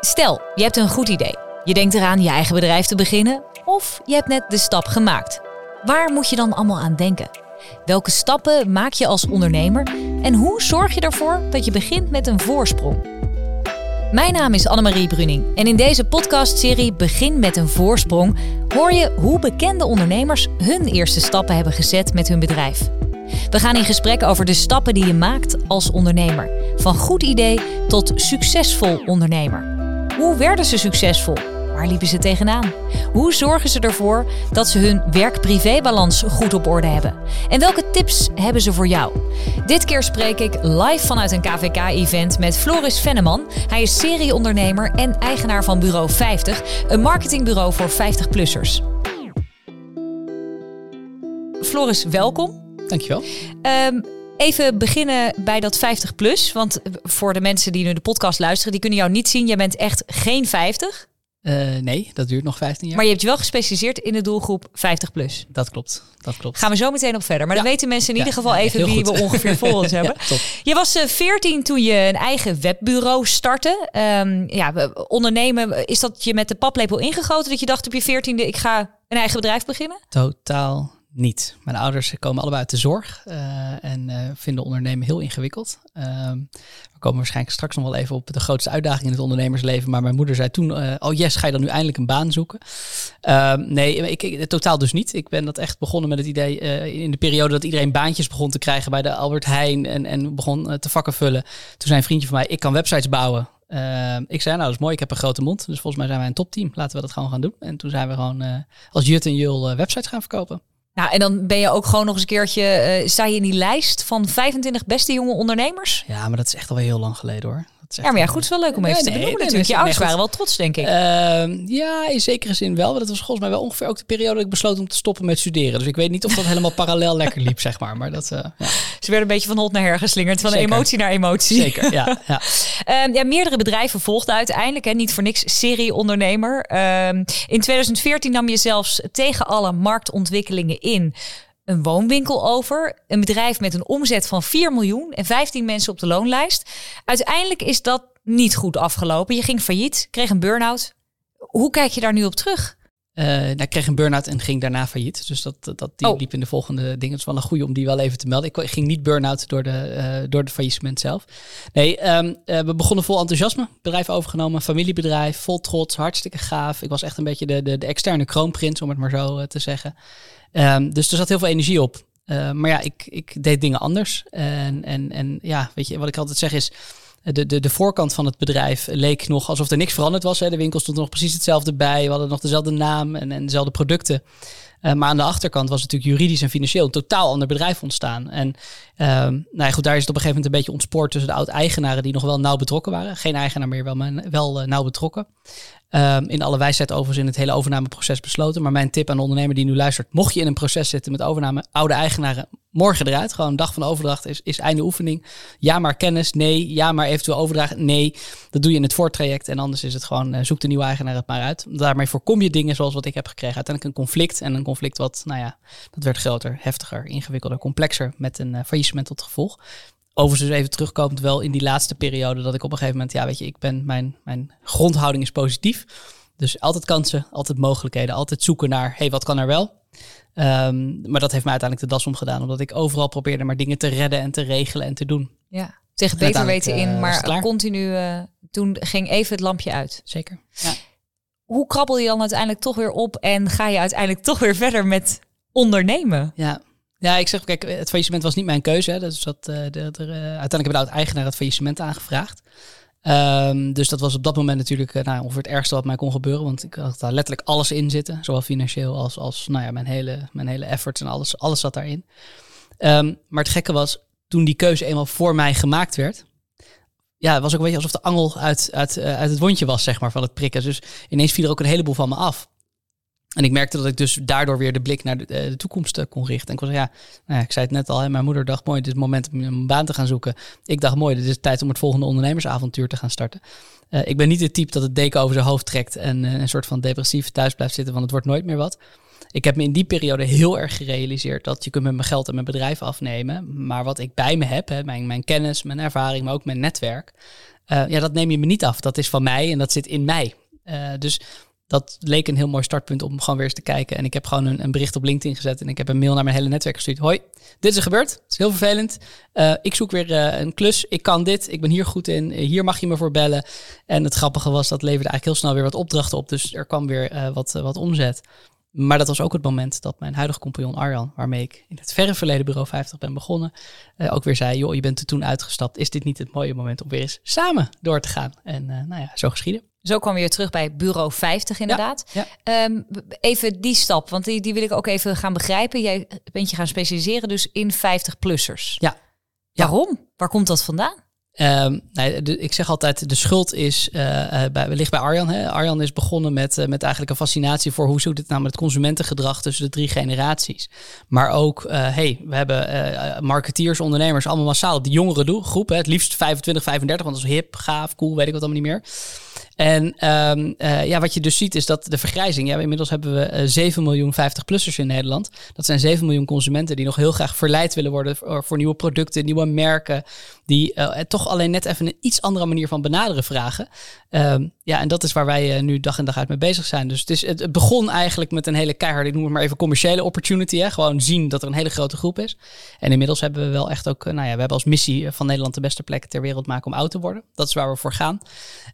Stel, je hebt een goed idee. Je denkt eraan je eigen bedrijf te beginnen of je hebt net de stap gemaakt. Waar moet je dan allemaal aan denken? Welke stappen maak je als ondernemer en hoe zorg je ervoor dat je begint met een voorsprong? Mijn naam is Annemarie Bruning en in deze podcastserie Begin met een voorsprong hoor je hoe bekende ondernemers hun eerste stappen hebben gezet met hun bedrijf. We gaan in gesprek over de stappen die je maakt als ondernemer. Van goed idee tot succesvol ondernemer. Hoe werden ze succesvol? Waar liepen ze tegenaan? Hoe zorgen ze ervoor dat ze hun werk-privé-balans goed op orde hebben? En welke tips hebben ze voor jou? Dit keer spreek ik live vanuit een KVK-event met Floris Venneman. Hij is serieondernemer en eigenaar van Bureau 50, een marketingbureau voor 50-plussers. Floris, welkom. Dankjewel. Um, Even beginnen bij dat 50 plus. Want voor de mensen die nu de podcast luisteren, die kunnen jou niet zien. Jij bent echt geen 50. Uh, eh, nee, dat duurt nog 15 jaar. Maar je hebt je wel gespecialiseerd in de doelgroep 50 plus. Dat klopt, dat klopt. Gaan we zo meteen op verder. Maar dan weten mensen in ieder geval even wie we ongeveer voor ons hebben. Je was uh, eh, 14 toen je een eigen webbureau startte. Um, ja, ondernemen, is dat je met de paplepel ingegoten dat je dacht op je 14e ik ga een eigen bedrijf beginnen? Totaal niet. Mijn ouders komen allebei uit de zorg uh, en uh, vinden ondernemen heel ingewikkeld. Uh, we komen waarschijnlijk straks nog wel even op de grootste uitdaging in het ondernemersleven. Maar mijn moeder zei toen, uh, oh yes, ga je dan nu eindelijk een baan zoeken? Ehm, nee, ik, ik, totaal dus niet. Ik ben dat echt begonnen met het idee in de periode dat iedereen baantjes begon te krijgen bij de Albert Heijn en, en begon te vakken vullen. Toen zei een vriendje van mij, ik kan websites bouwen. Ehm, ik zei, nou dat is mooi, ik heb een grote mond. Dus volgens mij zijn wij een topteam. Laten we dat gewoon gaan doen. En toen zijn we gewoon als Jut en Jul websites gaan verkopen. Nou, en dan ben je ook gewoon nog eens een keertje, uh, sta je in die lijst van 25 beste jonge ondernemers? Ja, maar dat is echt al wel heel lang geleden hoor. Ja, maar ja, goed, het is wel leuk om even te benoemen natuurlijk. Je ouders waren wel trots, denk ik. Uh, ja, in zekere zin wel. Dat was volgens mij wel ongeveer ook de periode dat ik besloot om te stoppen met studeren. Dus ik weet niet of dat helemaal parallel lekker liep, zeg maar. Maar dat, uh, ja. Ze werden een beetje van hot naar her geslingerd, van emotie naar emotie. Zeker, ja. ja. uh, ja meerdere bedrijven volgden uiteindelijk, hè, niet voor niks serie-ondernemer. Ehm, in 2014 nam je zelfs tegen alle marktontwikkelingen in een woonwinkel over. Een bedrijf met een omzet van 4 miljoen en 15 mensen op de loonlijst. Uiteindelijk is dat niet goed afgelopen. Je ging failliet, kreeg een burn-out. Hoe kijk je daar nu op terug? Uh, nou, ik kreeg een burn-out en ging daarna failliet. Dus dat, dat die oh. liep in de volgende dingen. Het is wel een goede om die wel even te melden. Ik ging niet burn-out door de, uh, door de faillissement zelf. Nee, um, uh, we begonnen vol enthousiasme. Bedrijf overgenomen, familiebedrijf, vol trots, hartstikke gaaf. Ik was echt een beetje de, de, de externe kroonprins, om het maar zo te zeggen. Um, dus er zat heel veel energie op. Maar ja, ik, ik deed dingen anders. En, en, en ja, weet je, wat ik altijd zeg is. De, de, de voorkant van het bedrijf leek nog alsof er niks veranderd was. Hè. De winkel stond nog precies hetzelfde bij. We hadden nog dezelfde naam en, en dezelfde producten. Uh, maar aan de achterkant was natuurlijk juridisch en financieel een totaal ander bedrijf ontstaan. En uh, nou ja, goed, daar is het op een gegeven moment een beetje ontspoord tussen de oud-eigenaren die nog wel nauw betrokken waren. Geen eigenaar meer, wel, maar wel uh, nauw betrokken. Um, in alle wijsheid overigens in het hele overnameproces besloten. Maar mijn tip aan de ondernemer die nu luistert, mocht je in een proces zitten met overname, oude eigenaren, morgen eruit. Gewoon een dag van overdracht is, is einde oefening. Ja maar kennis, nee. Ja maar eventueel overdragen, nee. Dat doe je in het voortraject en anders is het gewoon, uh, zoek de nieuwe eigenaar het maar uit. Daarmee voorkom je dingen zoals wat ik heb gekregen. Uiteindelijk een conflict en een conflict wat, nou ja, dat werd groter, heftiger, ingewikkelder, complexer met een uh, faillissement tot gevolg. Overigens dus even terugkomend wel in die laatste periode dat ik op een gegeven moment, ja weet je, ik ben, mijn, mijn grondhouding is positief. Dus altijd kansen, altijd mogelijkheden, altijd zoeken naar, hey, wat kan er wel? Um, maar dat heeft mij uiteindelijk de das omgedaan, omdat ik overal probeerde maar dingen te redden en te regelen en te doen. Ja, tegen beter weten in, uh, maar continu, uh, toen ging even het lampje uit. Zeker, ja. Hoe krabbel je dan uiteindelijk toch weer op en ga je uiteindelijk toch weer verder met ondernemen? Ja, ja, ik zeg, kijk, het faillissement was niet mijn keuze. Hè. Dus dat, uh, de, de, uiteindelijk hebben de eigenaar het faillissement aangevraagd. Um, dus dat was op dat moment natuurlijk uh, nou, ongeveer het ergste wat mij kon gebeuren. Want ik had daar letterlijk alles in zitten. Zowel financieel als, als nou ja, mijn, hele, mijn hele efforts en alles, alles zat daarin. Um, maar het gekke was, toen die keuze eenmaal voor mij gemaakt werd... Ja, het was ook een beetje alsof de angel uit, uit, uit het wondje was, zeg maar, van het prikken. Dus ineens viel er ook een heleboel van me af. En ik merkte dat ik dus daardoor weer de blik naar de, eh, toekomst eh, kon richten. En ik was ja, nou ja, ik zei het net al, hè, mijn moeder dacht mooi, dit is het moment om een baan te gaan zoeken. Ik dacht mooi, dit is tijd om het volgende ondernemersavontuur te gaan starten. Ik ben niet het type dat het deken over zijn hoofd trekt en een soort van depressief thuis blijft zitten, want het wordt nooit meer wat. Ik heb me in die periode heel erg gerealiseerd dat je kunt met mijn geld en mijn bedrijf afnemen. Maar wat ik bij me heb, hè, mijn, mijn kennis, mijn ervaring, maar ook mijn netwerk, ja, dat neem je me niet af. Dat is van mij en dat zit in mij. dus dat leek een heel mooi startpunt om gewoon weer eens te kijken. En ik heb gewoon een, een, bericht op LinkedIn gezet en ik heb een mail naar mijn hele netwerk gestuurd. Hoi, dit is er gebeurd. Het is heel vervelend. Uh, ik zoek weer een klus. Ik kan dit. Ik ben hier goed in. Hier mag je me voor bellen. En het grappige was, dat leverde eigenlijk heel snel weer wat opdrachten op. Dus er kwam weer wat, wat omzet. Maar dat was ook het moment dat mijn huidige compagnon Arjan, waarmee ik in het verre verleden Bureau 50 ben begonnen, ook weer zei, joh, je bent er toen uitgestapt. Is dit niet het mooie moment om weer eens samen door te gaan? En nou ja, zo geschieden. Zo kwam je weer terug bij Bureau 50 inderdaad. Ehm, even die stap, want die, die wil ik ook even gaan begrijpen. Jij bent je gaan specialiseren dus in 50-plussers. Ja. Waarom? Waar komt dat vandaan? Nee, ik zeg altijd, de schuld is, uh, bij, ligt bij Arjan. Hè. Arjan is begonnen met, uh, met eigenlijk een fascinatie voor hoe zoekt het nou met het consumentengedrag tussen de drie generaties. Maar ook, hey, we hebben marketeers, ondernemers, allemaal massaal. De jongere groep, hè, het liefst 25, 35, want dat is hip, gaaf, cool, weet ik wat allemaal niet meer. En uh, ja, wat je dus ziet is dat de vergrijzing. Ja, inmiddels hebben we uh, 7 miljoen 50-plussers in Nederland. Dat zijn 7 miljoen consumenten die nog heel graag verleid willen worden voor, voor nieuwe producten, nieuwe merken. Die uh, alleen net even een iets andere manier van benaderen vragen. Um, ja, en dat is waar wij uh, nu dag en dag uit mee bezig zijn. Dus het, is, het, begon eigenlijk met een hele keiharde, ik noem het maar even commerciële opportunity. Hè? Gewoon zien dat er een hele grote groep is. En inmiddels hebben we wel echt ook, nou ja, we hebben als missie van Nederland de beste plek ter wereld maken om oud te worden. Dat is waar we voor gaan.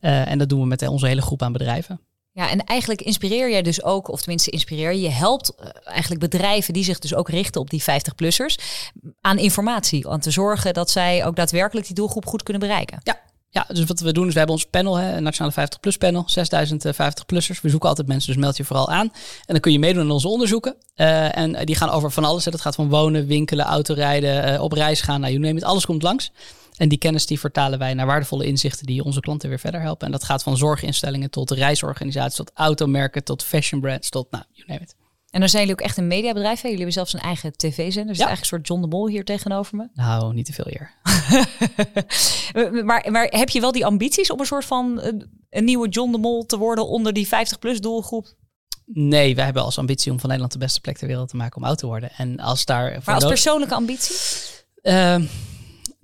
en dat doen we met onze hele groep aan bedrijven. Ja, en eigenlijk inspireer jij dus ook, of tenminste inspireer je, helpt eh, eigenlijk bedrijven die zich dus ook richten op die 50-plussers aan informatie, aan te zorgen dat zij ook daadwerkelijk die doelgroep goed kunnen bereiken. Ja, ja, dus wat we doen is we hebben ons panel, hè, een Nationale 50 Plus panel, 6000 50-plussers. We zoeken altijd mensen, dus meld je vooral aan. En dan kun je meedoen aan onze onderzoeken. Uh, en die gaan over van alles. Hè. Dat gaat van wonen, winkelen, autorijden, op reis gaan. Nou, je neemt het, alles komt langs. En die kennis die vertalen wij naar waardevolle inzichten die onze klanten weer verder helpen. En dat gaat van zorginstellingen tot reisorganisaties, tot automerken, tot fashion brands, tot nou, you name it. En dan zijn jullie ook echt een mediabedrijf. Jullie hebben zelfs een eigen tv-zender. Dus ja. eigenlijk een soort John de Mol hier tegenover me. Nou, niet te veel hier. maar, maar heb je wel die ambities om een soort van een, nieuwe John de Mol te worden onder die 50-plus doelgroep? Nee, wij hebben als ambitie om van Nederland de beste plek ter wereld te maken om oud te worden. En als daar. Maar als persoonlijke ambitie? Uh,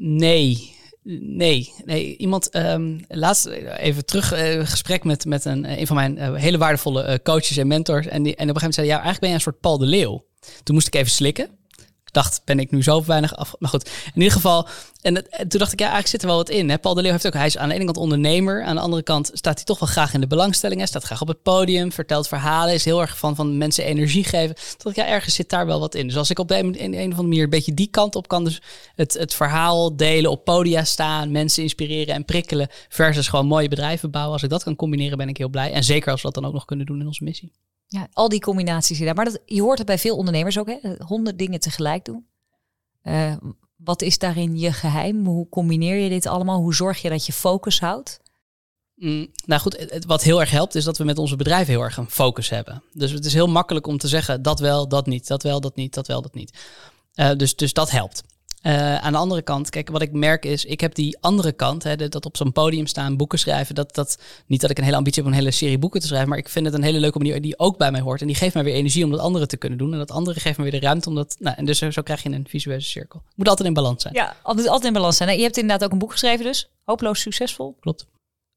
Nee, Nee, nee. Iemand, um, laatst even terug, uh, gesprek met, met een, een van mijn hele waardevolle coaches en mentors. En, die, en op een gegeven moment zei ja, eigenlijk ben je een soort Paul de Leeuw. Toen moest ik even slikken dacht, ben ik nu zo weinig af. Maar goed, in ieder geval. En, toen dacht ik, ja, eigenlijk zit er wel wat in. Hè? Paul de Leeuw heeft ook, hij is aan de ene kant ondernemer. Aan de andere kant staat hij toch wel graag in de belangstelling. Hij staat graag op het podium, vertelt verhalen. Is heel erg van, van mensen energie geven. Toen ik, ja, ergens zit daar wel wat in. Dus als ik op een, een, een of andere manier een beetje die kant op kan. Dus het, het verhaal delen, op podia staan, mensen inspireren en prikkelen. Versus gewoon mooie bedrijven bouwen. Als ik dat kan combineren, ben ik heel blij. En zeker als we dat dan ook nog kunnen doen in onze missie. Ja, al die combinaties daar. Maar dat, je hoort het bij veel ondernemers ook, hè? honderd dingen tegelijk doen. Uh, wat is daarin je geheim? Hoe combineer je dit allemaal? Hoe zorg je dat je focus houdt? Mm, nou goed, wat heel erg helpt is dat we met onze bedrijven heel erg een focus hebben. Dus het is heel makkelijk om te zeggen dat wel, dat niet, dat wel, dat niet, dat wel, dat niet. Uh, dus, dus dat helpt. Uh, aan de andere kant, kijk, wat ik merk is, ik heb die andere kant, hè, dat op zo'n podium staan, boeken schrijven. Dat, dat, niet dat ik een hele ambitie heb om een hele serie boeken te schrijven, maar ik vind het een hele leuke manier die ook bij mij hoort. En die geeft mij weer energie om dat andere te kunnen doen. En dat andere geeft me weer de ruimte om dat. Nou, en dus zo, krijg je een visuele cirkel. Moet altijd in balans zijn. Ja, altijd, altijd in balans zijn. Je hebt inderdaad ook een boek geschreven, dus hopeloos succesvol. Klopt.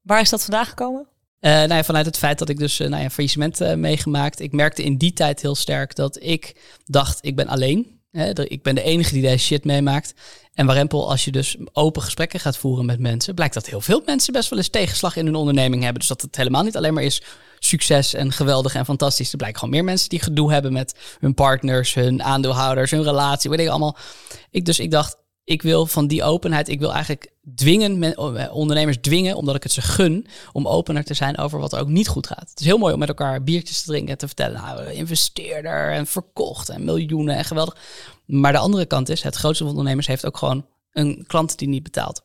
Waar is dat vandaan gekomen? Uh, nou ja, vanuit het feit dat ik dus uh, nou ja, faillissement uh, meegemaakt. Ik merkte in die tijd heel sterk dat ik dacht, ik ben alleen. Ik ben de enige die deze shit meemaakt. En warempel, als je dus open gesprekken gaat voeren met mensen, blijkt dat heel veel mensen best wel eens tegenslag in hun onderneming hebben. Dus dat het helemaal niet alleen maar is succes en geweldig en fantastisch. Er blijken gewoon meer mensen die gedoe hebben met hun partners, hun aandeelhouders, hun relatie, weet ik allemaal. Ik, dus ik dacht, ik wil van die openheid, ik wil eigenlijk dwingen, eh, ondernemers dwingen, omdat ik het ze gun, om opener te zijn over wat er ook niet goed gaat. Het is heel mooi om met elkaar biertjes te drinken en te vertellen, nou, investeerder en verkocht en miljoenen en geweldig. Maar de andere kant is, het grootste van ondernemers heeft ook gewoon een klant die niet betaalt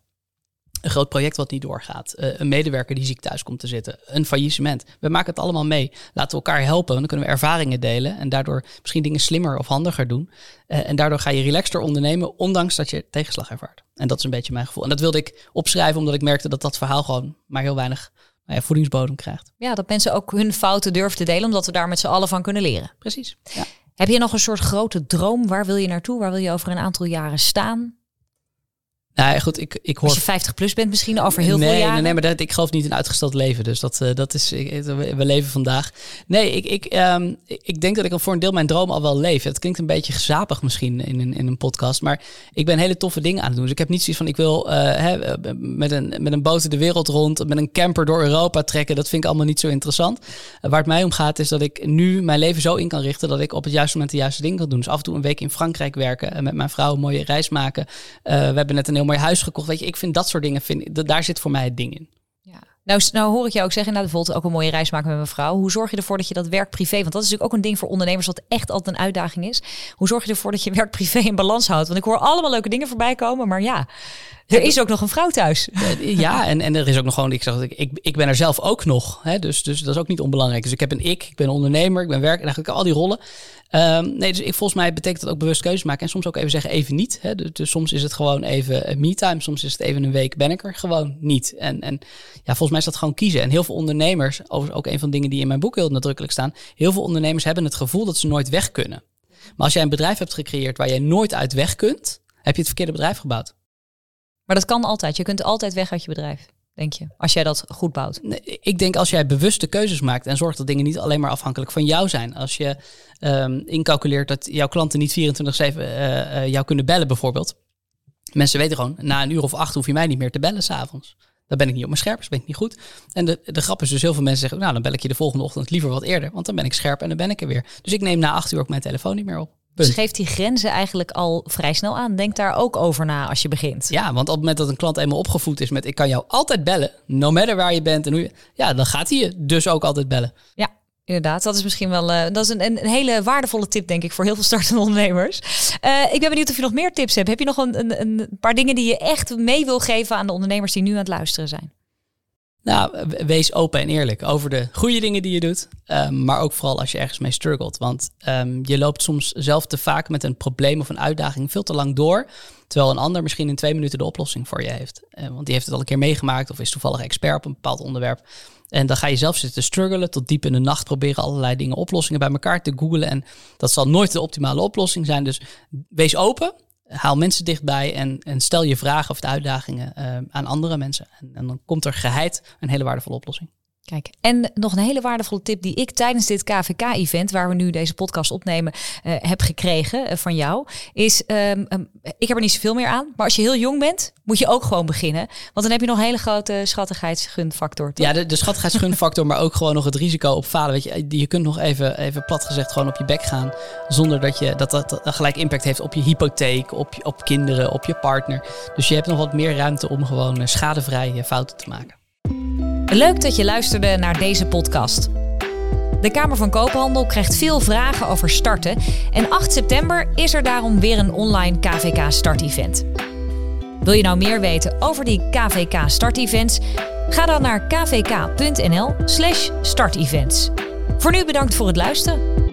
een groot project wat niet doorgaat, uh, een medewerker die ziek thuis komt te zitten, een faillissement. We maken het allemaal mee. Laten we elkaar helpen, dan kunnen we ervaringen delen en daardoor misschien dingen slimmer of handiger doen. Uh, en daardoor ga je relaxter ondernemen, ondanks dat je tegenslag ervaart. En dat is een beetje mijn gevoel. En dat wilde ik opschrijven, omdat ik merkte dat dat verhaal gewoon maar heel weinig nou ja, voedingsbodem krijgt. Ja, dat mensen ook hun fouten durven te delen, omdat we daar met z'n allen van kunnen leren. Precies. Ja. Heb je nog een soort grote droom? Waar wil je naartoe? Waar wil je over een aantal jaren staan? Nou goed, ik, ik hoor... Als je 50 plus bent misschien over heel nee, veel jaren? Nee, nee, maar dat, ik geloof niet in uitgesteld leven. Dus dat, uh, dat is... Ik, we leven vandaag. Nee, ik, ik, um, ik denk dat ik al voor een deel mijn droom al wel leef. Het klinkt een beetje gezapig misschien in een, in een podcast. Maar ik ben hele toffe dingen aan het doen. Dus ik heb niet zoiets van... Ik wil uh, hè, met, een, met een boot de wereld rond... met een camper door Europa trekken. Dat vind ik allemaal niet zo interessant. Uh, waar het mij om gaat is dat ik nu mijn leven zo in kan richten... dat ik op het juiste moment de juiste dingen kan doen. Dus af en toe een week in Frankrijk werken... en met mijn vrouw een mooie reis maken. we hebben net een heel mooi huis gekocht. Weet je, ik vind dat soort dingen, vind, daar zit voor mij het ding in. Ja. Nou, nou hoor ik jou ook zeggen, nou, bijvoorbeeld ook een mooie reis maken met mijn vrouw. Hoe zorg je ervoor dat je dat werk privé, want dat is natuurlijk ook een ding voor ondernemers wat echt altijd een uitdaging is. Hoe zorg je ervoor dat je werk privé in balans houdt? Want ik hoor allemaal leuke dingen voorbij komen, maar ja, er is ook nog een vrouw thuis. Ja, en, en er is ook nog gewoon, ik zeg, ik, ik ben er zelf ook nog. Hè, dus, dus dat is ook niet onbelangrijk. Dus ik heb een ik, ik ben ondernemer, ik ben werk en eigenlijk al die rollen. Um, nee, dus ik, volgens mij betekent dat ook bewust keuzes maken. En soms ook even zeggen, even niet. Hè. Dus, dus soms is het gewoon even me-time. Soms is het even een week ben ik er gewoon niet. En, en ja, volgens mij is dat gewoon kiezen. En heel veel ondernemers, ook een van de dingen die in mijn boek heel nadrukkelijk staan. Heel veel ondernemers hebben het gevoel dat ze nooit weg kunnen. Maar als jij een bedrijf hebt gecreëerd waar je nooit uit weg kunt, heb je het verkeerde bedrijf gebouwd. Maar dat kan altijd. Je kunt altijd weg uit je bedrijf, denk je. Als jij dat goed bouwt. Nee, ik denk als jij bewuste keuzes maakt en zorgt dat dingen niet alleen maar afhankelijk van jou zijn. Als je um, incalculeert dat jouw klanten niet 24-7 uh, uh, jou kunnen bellen bijvoorbeeld. Mensen weten gewoon, na een uur of acht hoef je mij niet meer te bellen s'avonds. Dan ben ik niet op mijn scherp, dus ben ik niet goed. En de, de grap is dus, heel veel mensen zeggen, nou dan bel ik je de volgende ochtend liever wat eerder. Want dan ben ik scherp en dan ben ik er weer. Dus ik neem na acht uur ook mijn telefoon niet meer op. Dus geeft die grenzen eigenlijk al vrij snel aan. Denk daar ook over na als je begint. Ja, want op het moment dat een klant eenmaal opgevoed is met ik kan jou altijd bellen, no matter waar je bent en hoe je, ja, dan gaat hij je dus ook altijd bellen. Ja, inderdaad. Dat is misschien wel uh, dat is een, een, hele waardevolle tip, denk ik, voor heel veel startende ondernemers. Uh, ik ben benieuwd of je nog meer tips hebt. Heb je nog een, een, een paar dingen die je echt mee wil geven aan de ondernemers die nu aan het luisteren zijn? Nou, wees open en eerlijk over de goede dingen die je doet. Um, maar ook vooral als je ergens mee struggelt. Want um, je loopt soms zelf te vaak met een probleem of een uitdaging veel te lang door. Terwijl een ander misschien in twee minuten de oplossing voor je heeft. Uh, want die heeft het al een keer meegemaakt of is toevallig expert op een bepaald onderwerp. En dan ga je zelf zitten struggelen, tot diep in de nacht proberen allerlei dingen, oplossingen bij elkaar te googlen. En dat zal nooit de optimale oplossing zijn. Dus wees open haal mensen dichtbij en, en stel je vragen of de uitdagingen uh, aan andere mensen. En, en, dan komt er geheid een hele waardevolle oplossing. Kijk, en nog een hele waardevolle tip die ik tijdens dit KVK-event, waar we nu deze podcast opnemen, uh, heb gekregen uh, van jou, is: um, um, ik heb er niet zoveel meer aan, maar als je heel jong bent, moet je ook gewoon beginnen. Want dan heb je nog een hele grote schattigheidsgunfactor. Toch? Ja, de, de schattigheidsgunfactor, maar ook gewoon nog het risico op falen. Weet je, je kunt nog even, even plat gezegd gewoon op je bek gaan, zonder dat je dat, dat, gelijk impact heeft op je hypotheek, op, op kinderen, op je partner. Dus je hebt nog wat meer ruimte om gewoon schadevrij fouten te maken. Leuk dat je luisterde naar deze podcast. De Kamer van Koophandel krijgt veel vragen over starten. En 8 september is er daarom weer een online KVK Start-event. Wil je nou meer weten over die KVK Start-events? Ga dan naar kvk.nl/slash startevents. Voor nu bedankt voor het luisteren.